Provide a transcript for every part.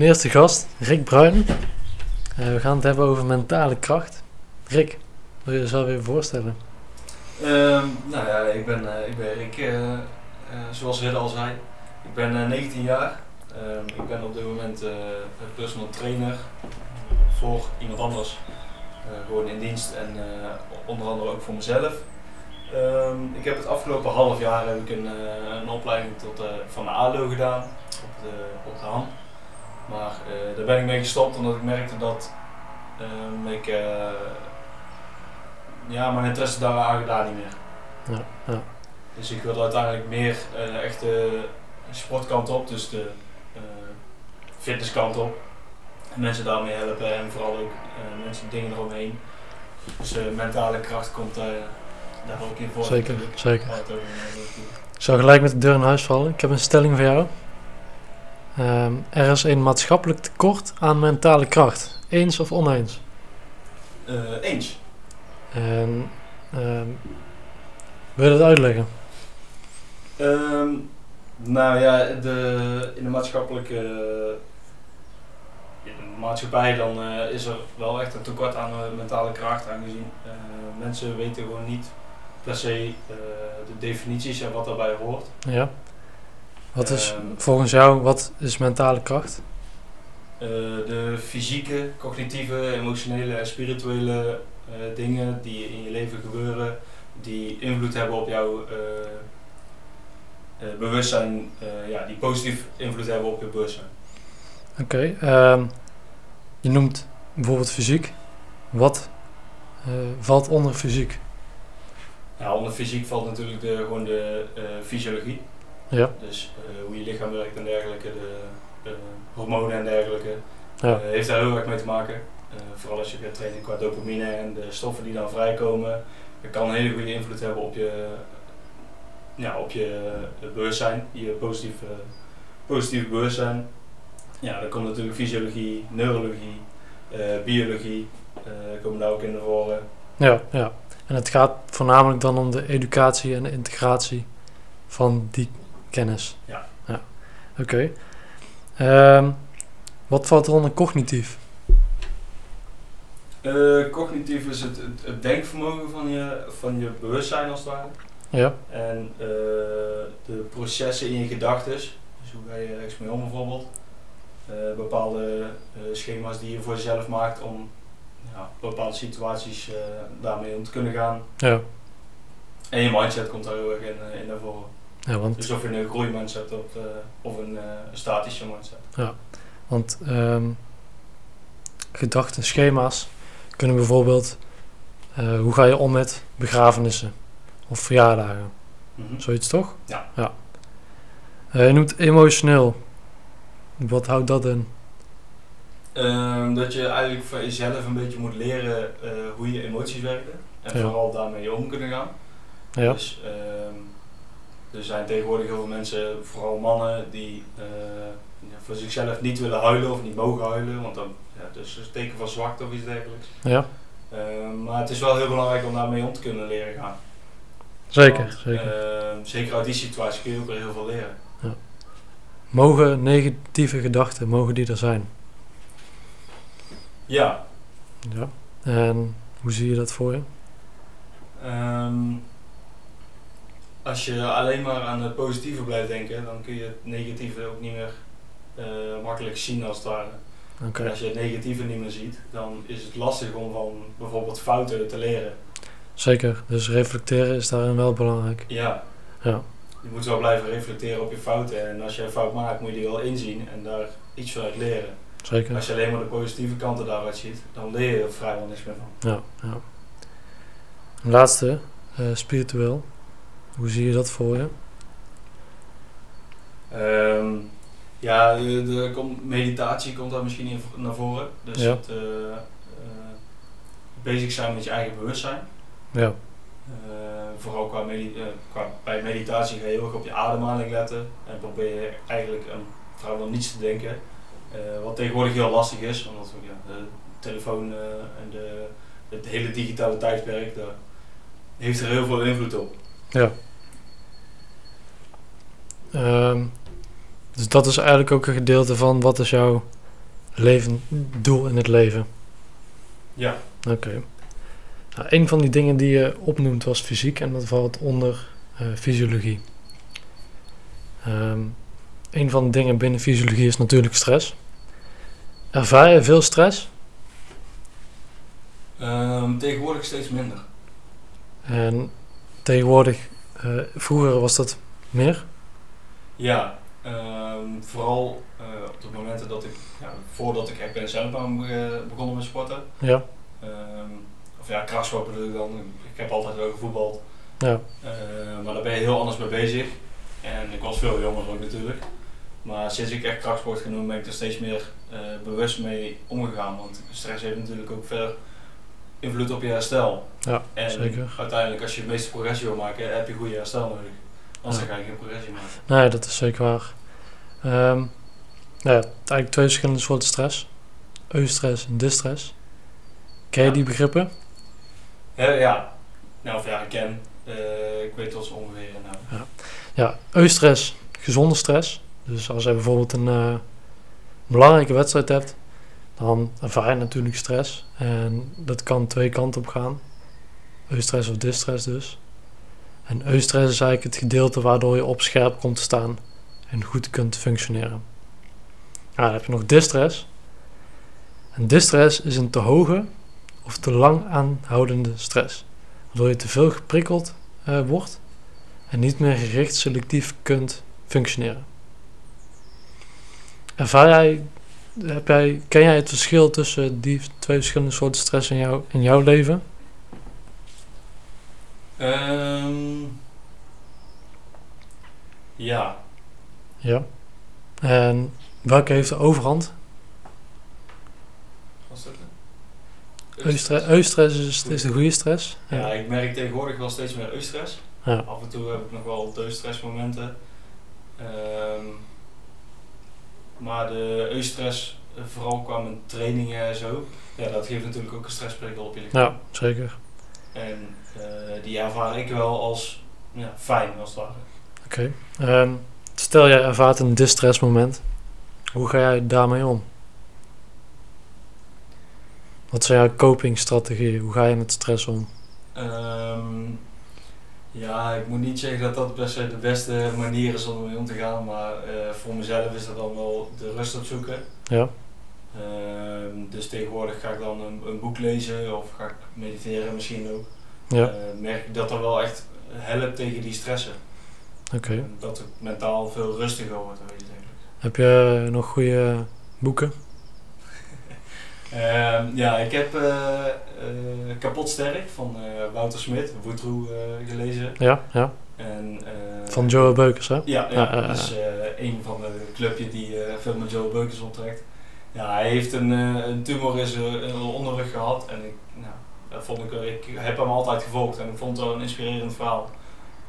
eerste gast, Rick Bruin. Eh, we gaan het hebben over mentale kracht. Rick, wil je jezelf even voorstellen? Ehm, nou ja, ik ben, eh, ik ben Rick, eh, zoals Ridder al zei. Ik ben eh, 19 jaar. Ehm, ik ben op dit moment personal trainer voor iemand anders. Gewoon in dienst en onder andere ook voor mezelf. Ehm, ik heb het afgelopen half jaar heb ik een, opleiding tot, van de ALO gedaan op de, op de HAM. Maar eh, daar ben ik mee gestopt omdat ik merkte dat ehm, ik eh, ja, mijn interesse daar gedaan niet meer. Ja, ja. Dus ik wilde uiteindelijk meer eh, echt de sportkant op, dus de fitnesskant op. En mensen daarmee helpen en vooral ook mensen dingen eromheen. Dus mentale kracht komt eh, daar ook in voor. Zeker, natuurlijk. zeker. Ik zou gelijk met de deur in huis vallen. Ik heb een stelling voor jou. Ehm, er is een maatschappelijk tekort aan mentale kracht. Eens of oneens? Eh, eens. En ehm, wil je dat uitleggen? Ehm, nou ja, de, in de maatschappelijke in de maatschappij dan eh, is er wel echt een tekort aan eh, mentale kracht aangezien mensen weten gewoon niet per se de definities en wat daarbij hoort. Ja. Wat is volgens jou, wat is mentale kracht? Eh, de fysieke, cognitieve, emotionele en spirituele eh, dingen die in je leven gebeuren, die invloed hebben op jouw eh, bewustzijn, ja, die positief invloed hebben op je bewustzijn. Oké. ehm, je noemt bijvoorbeeld fysiek. Wat valt onder fysiek? Ja, onder fysiek valt natuurlijk de, gewoon de fysiologie, Ja. dus eh, hoe je lichaam werkt en dergelijke, de hormonen en dergelijke, Ja. Eh, heeft daar heel erg mee te maken. Eh, vooral als je gaat trainen qua dopamine en de stoffen die dan vrijkomen. Dat kan een hele goede invloed hebben op je, ja, op je bewustzijn, je positieve, positieve bewustzijn. Ja, dan komt natuurlijk fysiologie, neurologie, biologie, komen daar ook in naar voren. Ja, ja. En het gaat voornamelijk dan om de educatie en de integratie van die kennis. Ja. ja. Oké. Ehm, wat valt er onder cognitief? Eh, cognitief is het, het, het denkvermogen van je, van je bewustzijn als het ware. Ja. En eh, de processen in je gedachten, dus hoe ga je ergens mee om bijvoorbeeld. Eh, bepaalde schema's die je voor jezelf maakt om ja, bepaalde situaties daarmee om te kunnen gaan. Ja. En je mindset komt daar heel erg in, in naar voren. Ja, want, Dus of je een groeimindset hebt eh, of een, een statische mindset. want ehm gedachten, schema's kunnen bijvoorbeeld... eh, hoe ga je om met begrafenissen of verjaardagen? Mhm. Zoiets toch? Ja. ja. Je noemt emotioneel. Wat houdt dat in? Ehm, dat je eigenlijk van jezelf een beetje moet leren hoe je emoties werken. En Ja. vooral daarmee om kunnen gaan. Ja. Dus ehm, er zijn tegenwoordig heel veel mensen, vooral mannen, die eh, ja, voor zichzelf niet willen huilen of niet mogen huilen. Want dan ja, dat is een teken van zwakte of iets dergelijks. Ja, Ehm, maar het is wel heel belangrijk om daarmee om te kunnen leren gaan. zeker. Want, zeker. ehm, zeker uit die situatie kun je ook weer heel veel leren. Mogen negatieve gedachten, mogen die er zijn? Ja, Ja. En hoe zie je dat voor je? Ehm, als je alleen maar aan het positieve blijft denken, dan kun je het negatieve ook niet meer eh, makkelijk zien als het ware. En als je het negatieve niet meer ziet, dan is het lastig om van bijvoorbeeld fouten te leren. Zeker. Dus reflecteren is daarin wel belangrijk. Ja, Ja. je moet wel blijven reflecteren op je fouten. En als je een fout maakt, moet je die wel inzien en daar iets vanuit leren. Zeker. Als je alleen maar de positieve kanten daaruit ziet, dan leer je er vrijwel niks meer van. Ja. ja. Laatste, eh, spiritueel. Hoe zie je dat voor je? Ehm, ja, de, de komt- meditatie komt daar misschien in, naar voren. Dus Ja. het eh, eh, bezig zijn met je eigen bewustzijn. Ja. Eh, vooral qua, qua, bij meditatie ga je heel erg op je ademhaling letten. En probeer je eigenlijk um, vrijwel niets te denken. Wat tegenwoordig heel lastig is, omdat ja, de telefoon en de, het hele digitale tijdperk, daar heeft er heel veel invloed op. Ja. Ehm, dus dat is eigenlijk ook een gedeelte van wat is jouw leven, doel in het leven. Ja. Oké. Nou, een van die dingen die je opnoemt was fysiek en dat valt onder eh, fysiologie. Ehm, een van de dingen binnen fysiologie is natuurlijk stress. Ervaar je veel stress? Ehm, tegenwoordig steeds minder. En tegenwoordig, eh, vroeger was dat meer? Ja, ehm, vooral eh, op de momenten dat ik, ja, voordat ik echt ben zelf ben be- begonnen met sporten. Ja. Ehm, of ja, krachtsport bedoel ik dan. Ik heb altijd wel gevoetbald. Ja. Eh, maar daar ben je heel anders mee bezig. En ik was veel jonger ook natuurlijk. Maar sinds ik echt krachtsport doen, ben ik er steeds meer eh, bewust mee omgegaan. Want stress heeft natuurlijk ook verder invloed op je herstel. Ja, en zeker. uiteindelijk, als je de meeste progressie wil maken, heb je goede herstel nodig. Anders Ja. ga je geen progressie maken. Nee, dat is zeker waar. Ehm, nou ja, eigenlijk twee verschillende soorten stress. Eustress en distress. Ken je Ja. die begrippen? Ja, ja. Nou, of ja, ik ken. Eh, ik weet wat ze ongeveer nou. Ja, eustress, gezonde stress. Dus als je bijvoorbeeld een eh, belangrijke wedstrijd hebt, dan ervaar je natuurlijk stress. En dat kan twee kanten op gaan. Eustress of distress dus. En eustress is eigenlijk het gedeelte waardoor je op scherp komt te staan en goed kunt functioneren. Dan heb je nog distress. En distress is een te hoge of te lang aanhoudende stress. Waardoor je te veel geprikkeld eh, wordt en niet meer gericht selectief kunt functioneren. Ervaar jij, heb jij, ken jij het verschil tussen die twee verschillende soorten stress in, jou, in jouw leven? Ehm, ja. Ja. En welke heeft de overhand? Wat is dat? Eustress, eustress is, is de goede stress. Ja, ik merk tegenwoordig wel steeds meer eustress. Ja. Af en toe heb ik nog wel eustress momenten. Ehm, maar de eustress, eh, vooral qua mijn trainingen en zo, ja, dat geeft natuurlijk ook een stressprikkel op je lichaam. Ja, zeker. En eh, die ervaar ik wel als ja, fijn, als het ware. Oké. Ehm, stel jij ervaart een distress moment. Hoe ga jij daarmee om? Wat zijn jouw copingstrategieën? Hoe ga je met stress om? Ehm, ja, ik moet niet zeggen dat dat per se de beste manier is om ermee om te gaan, maar eh, voor mezelf is dat dan wel de rust opzoeken. Ja, dus tegenwoordig ga ik dan een, een boek lezen of ga ik mediteren misschien ook. ja, Eh, merk ik dat dat wel echt helpt tegen die stressen. oké. Dat het mentaal veel rustiger wordt uiteindelijk. Heb je nog goede boeken? Ehm, ja, ik heb eh, Kapot Sterk van Wouter Smit, Woetroe, gelezen. Ja, ja. En, Van Joe Beukers, hè? Ja, dat is een van de clubje die veel met Joe Beukers optrekt. Ja, hij heeft een, eh, een tumor in zijn zijn onderrug gehad en ik, nou, dat vond ik, ik heb hem altijd gevolgd en ik vond het wel een inspirerend verhaal.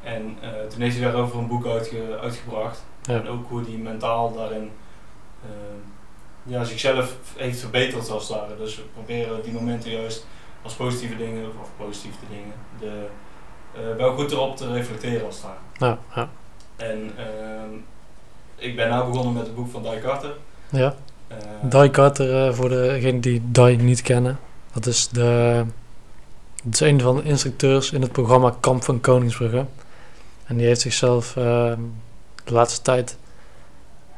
En eh, toen heeft hij daarover een boek uitge- uitgebracht. Ja. En ook hoe hij mentaal daarin eh, ja, zichzelf heeft verbeterd als het ware. Dus we proberen die momenten juist als positieve dingen, of positieve dingen, de, eh, wel goed erop te reflecteren als het ware. Ja, ja. En ehm, ik ben nu begonnen met het boek van Die Carter. ja. Eh, Die Carter, eh, voor degenen die Die niet kennen. Dat is, de, dat is een van de instructeurs in het programma Kamp van Koningsbrugge. En die heeft zichzelf ehm, de laatste tijd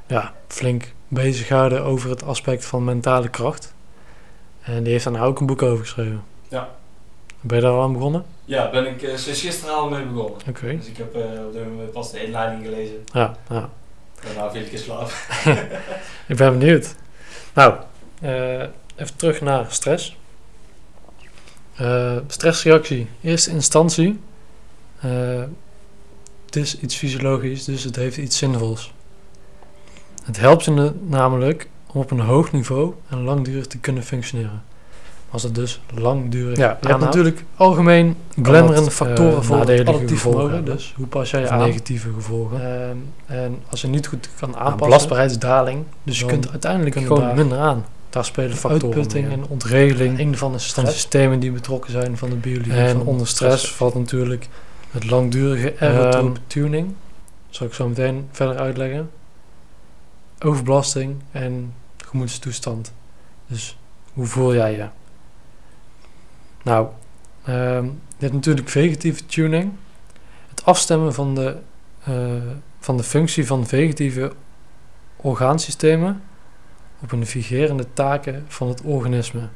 ja, flink bezig gehouden over het aspect van mentale kracht. En die heeft daar nou ook een boek over geschreven. Ja. Ben je daar al aan begonnen? Ja, ben ik eh, sinds gisteren al mee begonnen. Oké. Dus ik heb op dit moment pas de inleiding gelezen. Ja, ja. Daarna viel ik slaap. Ik ben benieuwd. Nou, eh, even terug naar stress. Eh, stressreactie, eerste instantie. eh, het is iets fysiologisch, dus het heeft iets zinvols. Het helpt je na- namelijk om op een hoog niveau en langdurig te kunnen functioneren. Als het dus langdurig Ja, je hebt natuurlijk algemeen glamorende dat, factoren eh, voor het additief gevolgen vermogen. Dus hoe pas jij je aan? negatieve gevolgen. Ehm, en als je niet goed kan aanpassen, belastbaarheidsdaling. dus je kunt uiteindelijk kunnen gewoon minder aan. Daar spelen factoren uitputting en en ontregeling Een van de stress. systemen die betrokken zijn van de biologie. En van onder stress valt natuurlijk het langdurige aerotrope tuning. Zal ik zo meteen verder uitleggen. Overbelasting en gemoedstoestand. Dus hoe voel jij je? Nou, ehm, je hebt natuurlijk vegetieve tuning. Het afstemmen van de, eh, van de functie van vegetieve orgaansystemen op een vigerende taken van het organisme.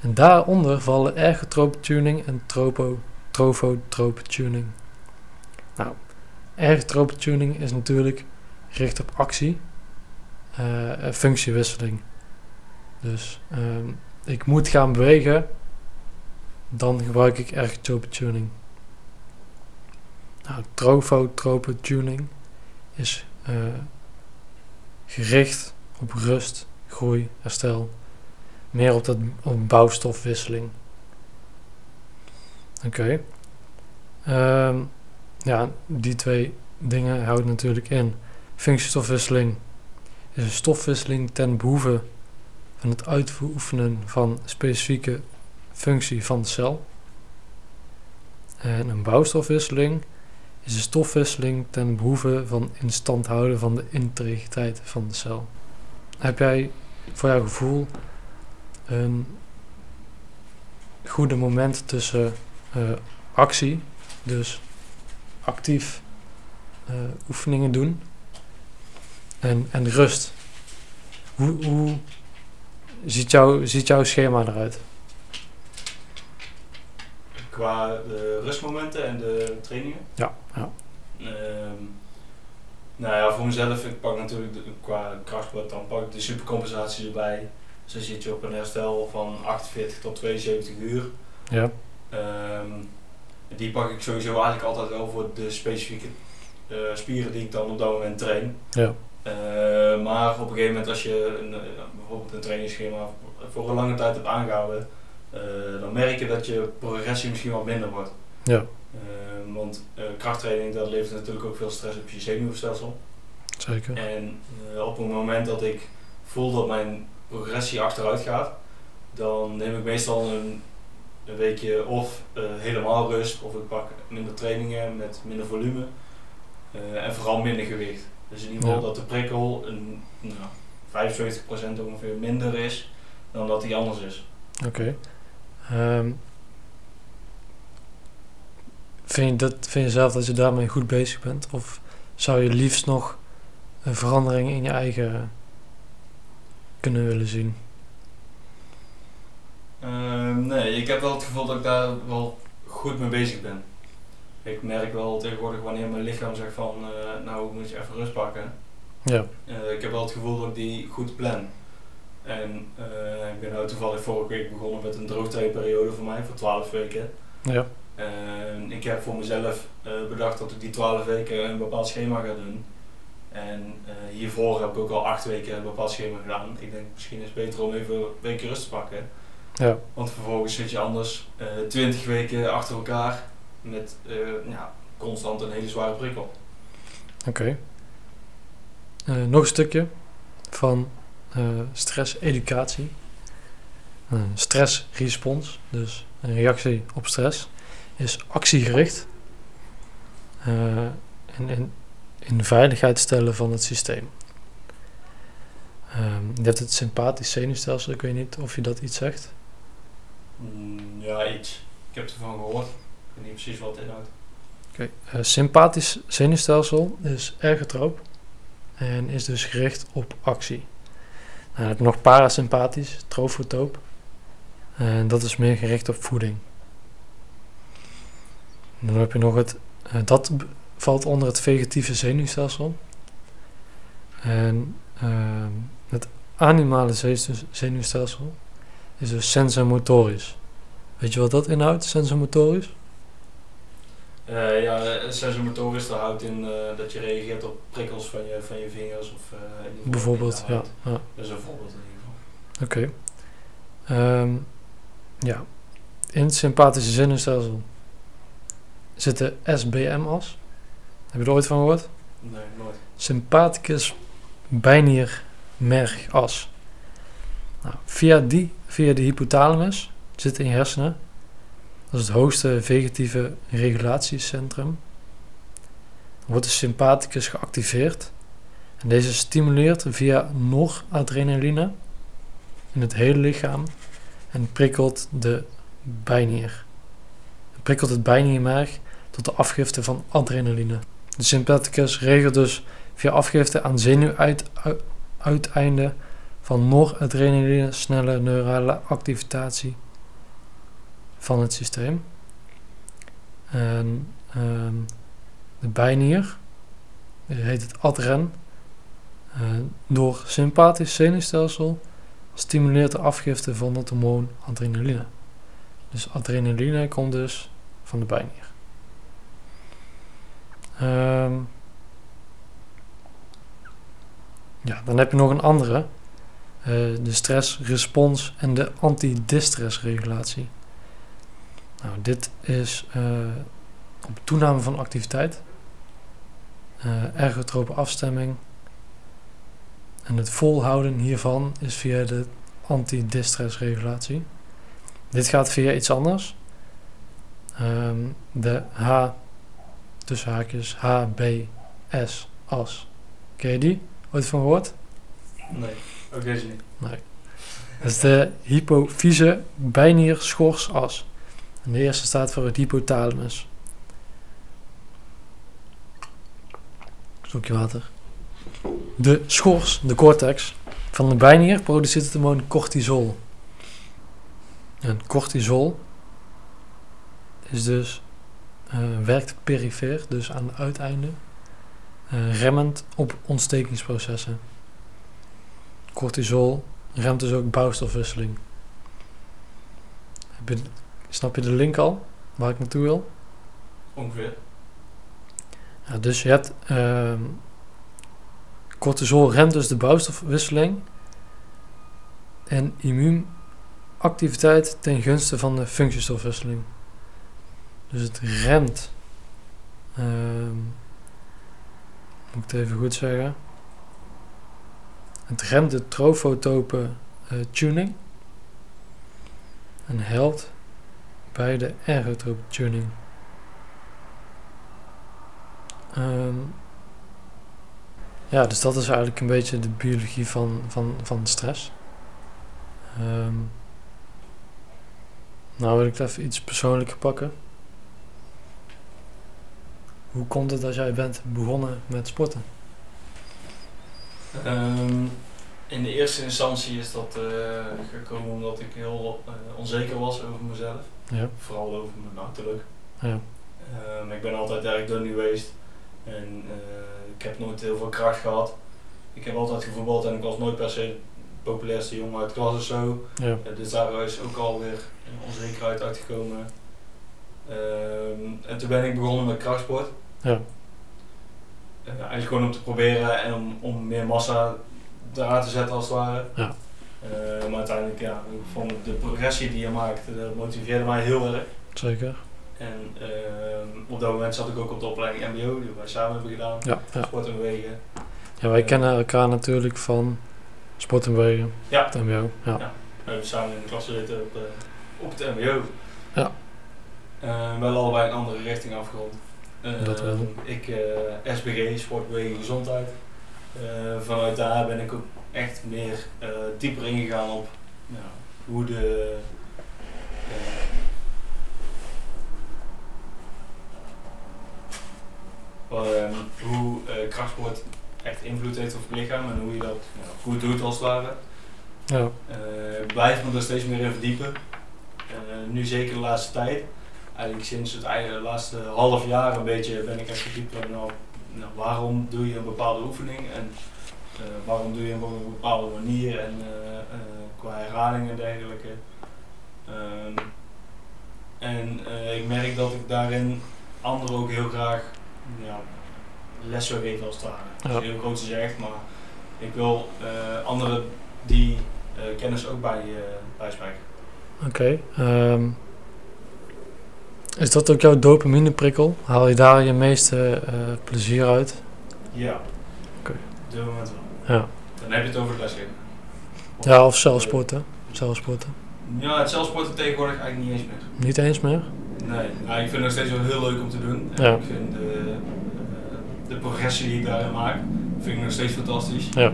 En daaronder vallen ergotrope tuning en tropo, trofotrope tuning. Nou, ergotrope tuning is natuurlijk gericht op actie en functiewisseling. Dus ehm, ik moet gaan bewegen, dan gebruik ik ergotrope tuning. Nou, trofotrope tuning is eh, gericht op rust, groei, herstel. Meer op, dat, op bouwstofwisseling. Oké. Ehm, ja, die twee dingen houdt natuurlijk in. Functiestofwisseling is een stofwisseling ten behoeve van het uitoefenen van specifieke functie van de cel. En een bouwstofwisseling is een stofwisseling ten behoeve van in stand houden van de integriteit van de cel. Heb jij voor jouw gevoel een goede moment tussen uh, actie, dus actief uh, oefeningen doen, en, en rust? Hoe, hoe ziet jouw schema eruit? Qua de rustmomenten en de trainingen? Ja, ja. Um, nou ja, voor mezelf, ik pak natuurlijk de, qua krachtsport, dan pak ik de supercompensatie erbij. Dus dan zit je op een herstel van 48 tot 72 uur. Ja. Um, die pak ik sowieso eigenlijk altijd wel voor de specifieke uh, spieren die ik dan op dat moment train. Ja. Uh, maar op een gegeven moment als je een, bijvoorbeeld een trainingsschema voor een lange tijd hebt aangehouden, dan merk je dat je progressie misschien wat minder wordt. Ja. Uh, want krachttraining dat levert natuurlijk ook veel stress op je zenuwstelsel. Zeker. En op het moment dat ik voel dat mijn progressie achteruit gaat, dan neem ik meestal een, een weekje of helemaal rust, of ik pak minder trainingen met minder volume en vooral minder gewicht. Dus in ieder geval dat de prikkel een, nou, 75% ongeveer minder is dan dat die anders is. Oké. Okay. Um, vind, je dat, vind je zelf dat je daarmee goed bezig bent? Of zou je liefst nog een verandering in je eigen kunnen willen zien? Uh, nee, ik heb wel het gevoel dat ik daar wel goed mee bezig ben. Ik merk wel tegenwoordig wanneer mijn lichaam zegt van, uh, nou moet je even rust pakken. Ja. Uh, ik heb wel het gevoel dat ik die goed plan. En uh, ik ben nou toevallig vorige week begonnen met een droogtijdperiode voor mij, voor 12 weken. Ja. En ik heb voor mezelf uh, bedacht dat ik die 12 weken een bepaald schema ga doen. En uh, hiervoor heb ik ook al 8 weken een bepaald schema gedaan. Ik denk misschien is het beter om even een weekje rust te pakken. Ja. Want vervolgens zit je anders 20 weken achter elkaar met ja, constant een hele zware prikkel. Oké. Okay. nog een stukje van stress-educatie. Uh, stressrespons, dus een reactie op stress, is actiegericht. Uh, en in, in veiligheid stellen van het systeem. Um, je hebt het sympathisch zenuwstelsel, ik weet niet of je dat iets zegt. Mm, ja, iets. Ik heb ervan gehoord. Ik weet niet precies wat het inhoudt. Oké, okay. sympathisch zenuwstelsel is ergotroop en is dus gericht op actie. Je nog parasympathisch, trofotoop. En dat is meer gericht op voeding. Dan heb je nog het, uh, dat valt onder het vegetieve zenuwstelsel. En uh, het animale zenuwstelsel is dus sensormotorisch. Weet je wat dat inhoudt, sensormotorisch? Uh, ja, sensormotorisch dat houdt in uh, dat je reageert op prikkels van je, van je vingers of uh, bijvoorbeeld, ja, ja. Dat is een voorbeeld in ieder geval. Oké. Okay. Um, ja, in het sympathische zenuwstelsel zit de SBM-as. Heb je er ooit van gehoord? Nee, nooit. Sympathicus bijnier mergas. Nou, via, die, via de hypothalamus zit in je hersenen dat is het hoogste vegetieve regulatiecentrum. wordt de sympathicus geactiveerd. En deze stimuleert via noradrenaline in het hele lichaam en prikkelt de bijnier. Het prikkelt het bijniermerg tot de afgifte van adrenaline. De sympathicus regelt dus via afgifte aan zenuwuiteinden van noradrenaline snelle neurale activatie van het systeem. En ehm, de bijnier, die heet het adren, eh, door sympathisch zenuwstelsel stimuleert de afgifte van het hormoon adrenaline. Dus adrenaline komt dus van de bijnier. Ehm, ja, dan heb je nog een andere. eh, de stressrespons en de antidistressregulatie. Nou, dit is eh, op toename van activiteit, eh ergotrope afstemming. En het volhouden hiervan is via de antidistressregulatie. Dit gaat via iets anders. Ehm, de H, tussen haakjes, HBS as. Ken je die? Ooit van gehoord? Nee, ook deze niet. Dat is de hypofyse bijnier schorsas. De eerste staat voor het hypothalamus. Slokje water. De schors, de cortex, van de bijnier produceert het hormoon cortisol. En cortisol is dus, eh, werkt perifeer, dus aan de uiteinden, eh, remmend op ontstekingsprocessen. Cortisol remt dus ook bouwstofwisseling. Je, snap je de link al, waar ik naartoe wil? Ongeveer. Ja, dus je hebt ehm, cortisol remt dus de bouwstofwisseling en immuunactiviteit ten gunste van de functiestofwisseling. Dus het remt, ehm, moet ik het even goed zeggen, het remt de trofotope eh, tuning en helpt bij de ergotrope tuning. Ehm, ja, dus dat is eigenlijk een beetje de biologie van, van, van stress. Ehm, nou wil ik even iets persoonlijker pakken. Hoe komt het dat jij bent begonnen met sporten? Ehm, in de eerste instantie is dat eh, gekomen omdat ik heel eh, onzeker was over mezelf. Ja. Vooral over mijn uiterlijk. Ja. Ehm, ik ben altijd erg dun geweest. En eh, ik heb nooit heel veel kracht gehad. Ik heb altijd gevoetbald en ik was nooit per se de populairste jongen uit de klas of zo. Ja. Dus daar is ook alweer onzekerheid uitgekomen. Ehm, en toen ben ik begonnen met krachtsport. Ja. Eigenlijk gewoon om te proberen en om, om meer massa eraan te zetten als het ware. Ja. Eh, maar uiteindelijk, ja, ik vond de progressie die je maakt, dat motiveerde mij heel erg. Zeker. En ehm, op dat moment zat ik ook op de opleiding MBO, die wij samen hebben gedaan. Ja, ja. Sport en bewegen. ja wij kennen elkaar natuurlijk van sport en bewegen. Ja. Het MBO. Ja. Ja. We hebben samen in de klas gezeten op, eh, op het MBO. Ja. Eh, wel allebei een andere richting afgerond. Eh, Dat wel. Ik eh, SBG, sport, beweging, gezondheid. Eh, vanuit daar ben ik ook echt meer eh, dieper ingegaan op ja, hoe de eh, ehm, hoe eh, krachtsport echt invloed heeft op het lichaam en hoe je dat ja, goed doet als het ware. Ja. Ik blijf me er steeds meer in verdiepen. Eh, nu zeker de laatste tijd. Eigenlijk sinds het laatste half jaar een beetje ben ik echt verdiept in nou, waarom doe je een bepaalde oefening en eh, waarom doe je hem op een bepaalde manier en eh, eh, qua herhalingen en dergelijke. Ehm, en ik merk dat ik daarin anderen ook heel graag ja, les zou geven als het ware. Dat is heel groot gezegd, maar ik wil anderen die kennis ook bij, bijspijken. Oké. ehm, is dat ook jouw dopamineprikkel? Haal je daar je meeste eh, plezier uit? Ja. Oké. Op dit moment wel. Ja. Dan heb je het over het lesgeven. Ja, of zelfsporten. Zelfsporten. Ja, het zelfsporten tegenwoordig eigenlijk niet eens meer. Niet eens meer? Nee, nou, ik vind het nog steeds wel heel leuk om te doen. En Ja. Ik vind de, eh, de progressie die ik daarin maak, vind ik nog steeds fantastisch. Ja.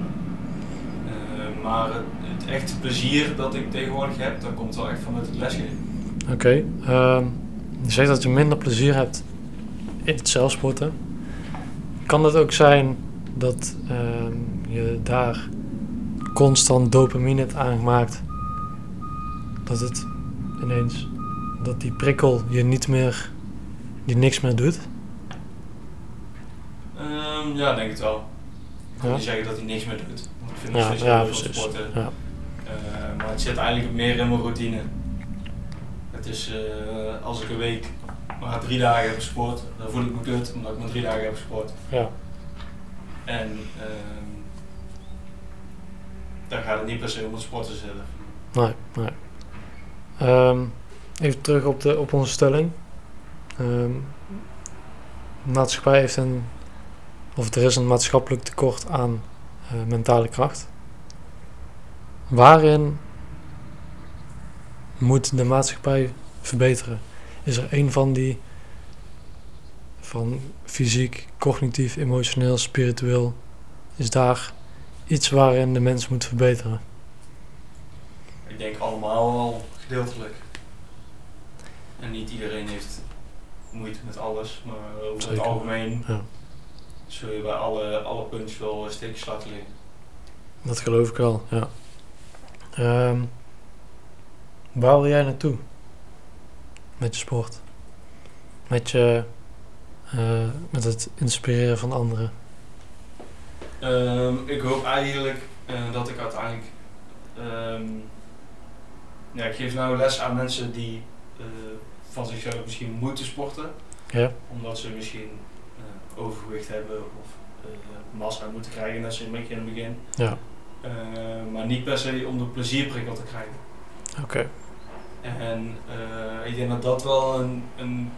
Eh, maar het, het echte plezier dat ik tegenwoordig heb, dat komt wel echt vanuit het lesgeven. Oké. ehm, zegt dat je minder plezier hebt in het zelfsporten. Kan het ook zijn dat ehm, je daar constant dopamine hebt aangemaakt? Dat het ineens, dat die prikkel je niet meer, die niks meer doet? Ehm, ja, denk het wel. Ik Ja? niet zeggen dat hij niks meer doet. Want ik vind nog Ja, ja, precies. sporten. Ja. Eh, maar het zit eigenlijk meer in mijn routine. Het is eh, als ik een week maar drie dagen heb gesport, dan voel ik me kut omdat ik maar drie dagen heb gesport. Ja. En ehm dan gaat het niet per se om het sporten zitten. Nee, nee. Ehm, even terug op, de, op onze stelling. De maatschappij heeft een, of er is een maatschappelijk tekort aan eh, mentale kracht. Waarin moet de maatschappij verbeteren? Is er een van die van fysiek, cognitief, emotioneel, spiritueel, is daar iets waarin de mens moet verbeteren? Ik denk allemaal wel gedeeltelijk. En niet iedereen heeft moeite met alles, maar over Zeker. het algemeen Ja. zul je bij alle, alle punten wel steekjes laten liggen. Dat geloof ik wel, ja. Ehm, waar wil jij naartoe? Met je sport? Met je... eh, met het inspireren van anderen? Ehm, ik hoop eigenlijk eh, dat ik uiteindelijk. ehm, ja, ik geef nou les aan mensen die eh, van zichzelf misschien moeten sporten, Ja? omdat ze misschien overgewicht hebben of massa moeten krijgen, net zoals een beetje in het begin. Ja, Eh, maar niet per se om de plezierprikkel te krijgen. oké. En eh, ik denk dat dat wel een, een,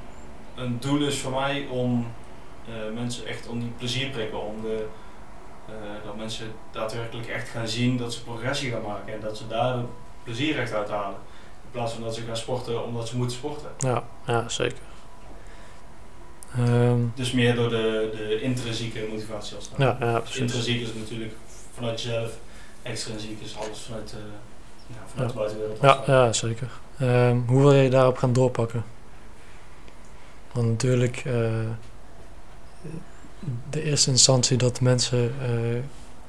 een doel is voor mij om eh, mensen echt om die plezierprikkel, om de, eh, dat mensen daadwerkelijk echt gaan zien dat ze progressie gaan maken en dat ze daar plezier echt uit halen. In plaats van dat ze gaan sporten omdat ze moeten sporten. Ja, ja, zeker. Ehm, Dus meer door de, de intrinsieke motivatie als het ja, ja, precies. Intrinsiek is natuurlijk vanuit jezelf, extrinsiek is alles vanuit, ja, vanuit de buitenwereld. Ja, ja zeker. Ehm, hoe wil je daarop gaan doorpakken? Want natuurlijk, eh, de eerste instantie dat mensen eh,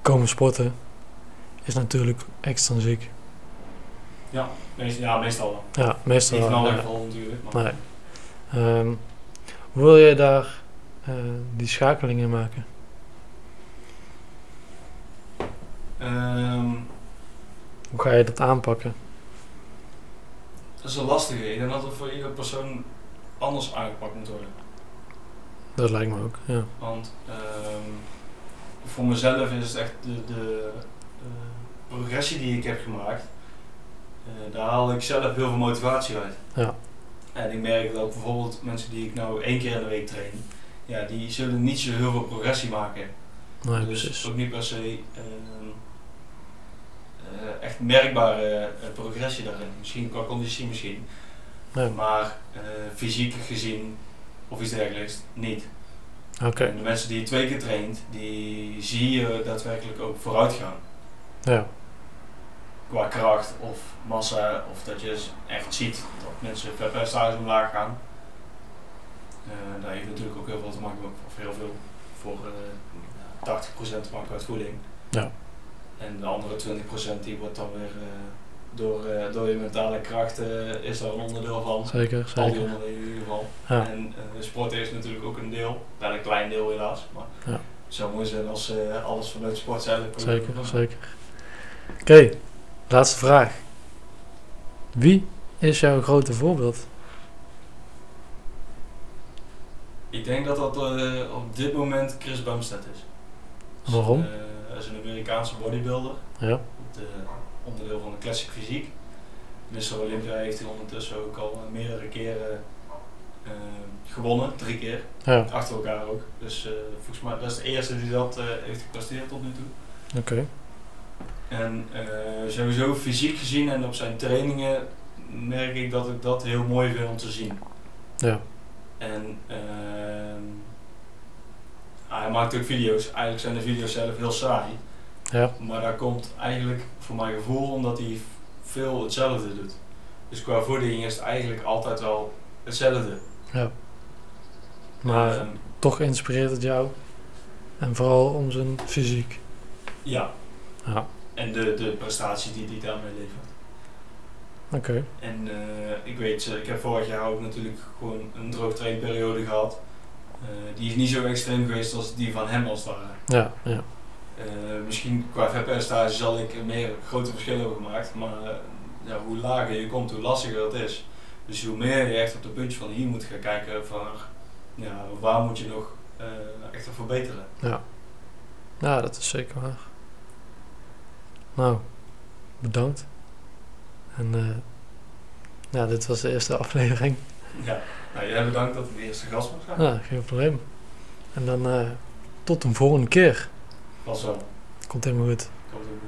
komen sporten, is natuurlijk extrinsiek. Meest- ja, meestal wel. Ja, meestal Niet in wel. alle ja. gevallen natuurlijk. Maar Nee. Ehm, hoe wil je daar eh, die schakeling in maken? Ehm, Hoe ga je dat aanpakken? Dat is een lastige. Ik denk dat het voor iedere persoon anders aangepakt moet worden. Dat lijkt me ook, ja. Want ehm, voor mezelf is het echt de, de progressie die ik heb gemaakt. eh, daar haal ik zelf heel veel motivatie uit. Ja. En ik merk dat ook bijvoorbeeld mensen die ik nou één keer in de week train, ja, die zullen niet zo heel veel progressie maken. Nee, dus precies. ook niet per se ehm, eh, echt merkbare eh, progressie daarin. Misschien qua conditie misschien. Nee. Maar eh, fysiek gezien of iets dergelijks niet. Oké, En de mensen die je twee keer traint, die zie je daadwerkelijk ook vooruit gaan. ja. Qua kracht of massa, of dat je echt ziet dat mensen vetpercentages omlaag gaan. Eh daar heeft natuurlijk ook heel veel te maken, of heel veel, voor eh 80% te maken uit voeding. Ja. En de andere 20% die wordt dan weer eh, door, eh, door je mentale kracht eh, is daar een onderdeel van. Zeker, Al die zeker. onderdelen in ieder geval. Ja. En sporten is natuurlijk ook een deel. Wel een klein deel helaas. Maar Ja. het zou mooi zijn als alles vanuit sport zelf. Zeker, zeker. Oké, laatste vraag. Wie is jouw grote voorbeeld? Ik denk dat dat op dit moment Chris Bumstead is. Dus, Waarom? Eh, hij is een Amerikaanse bodybuilder. Ja, De onderdeel van de classic fysiek. Mr. Olympia heeft hij ondertussen ook al eh, meerdere keren eh, gewonnen. Drie keer. ja, Achter elkaar ook. Dus eh, volgens mij dat is de eerste die dat eh, heeft gepresteerd tot nu toe. oké. En eh, sowieso fysiek gezien en op zijn trainingen merk ik dat ik dat heel mooi vind om te zien. Ja, En ah, hij maakt ook video's. Eigenlijk zijn de video's zelf heel saai. Ja. Maar dat komt eigenlijk voor mijn gevoel omdat hij veel hetzelfde doet. Dus qua voeding is het eigenlijk altijd wel hetzelfde. Maar Ehm, toch inspireert het jou. En vooral om zijn fysiek. ja, Ja, en de, de prestatie die hij daarmee levert. oké. En eh, ik weet, eh, ik heb vorig jaar ook natuurlijk gewoon een droogtrainperiode gehad. Eh, die is niet zo extreem geweest als die van hem als het ware. Ja, ja. Eh, misschien qua vetpercentage zal ik meer grote verschillen hebben gemaakt, maar eh, ja, hoe lager je komt, hoe lastiger dat is. Dus hoe meer je echt op de puntje van hier moet gaan kijken van ja, waar moet je nog echt aan verbeteren. Ja, dat is zeker waar. Nou, bedankt. En eh, ja, dit was de eerste aflevering. Ja, nou, jij bedankt dat ik de eerste gast mag zijn. Ja, geen probleem. En dan eh, tot een volgende keer. Was zo. Komt helemaal goed. Komt ook goed.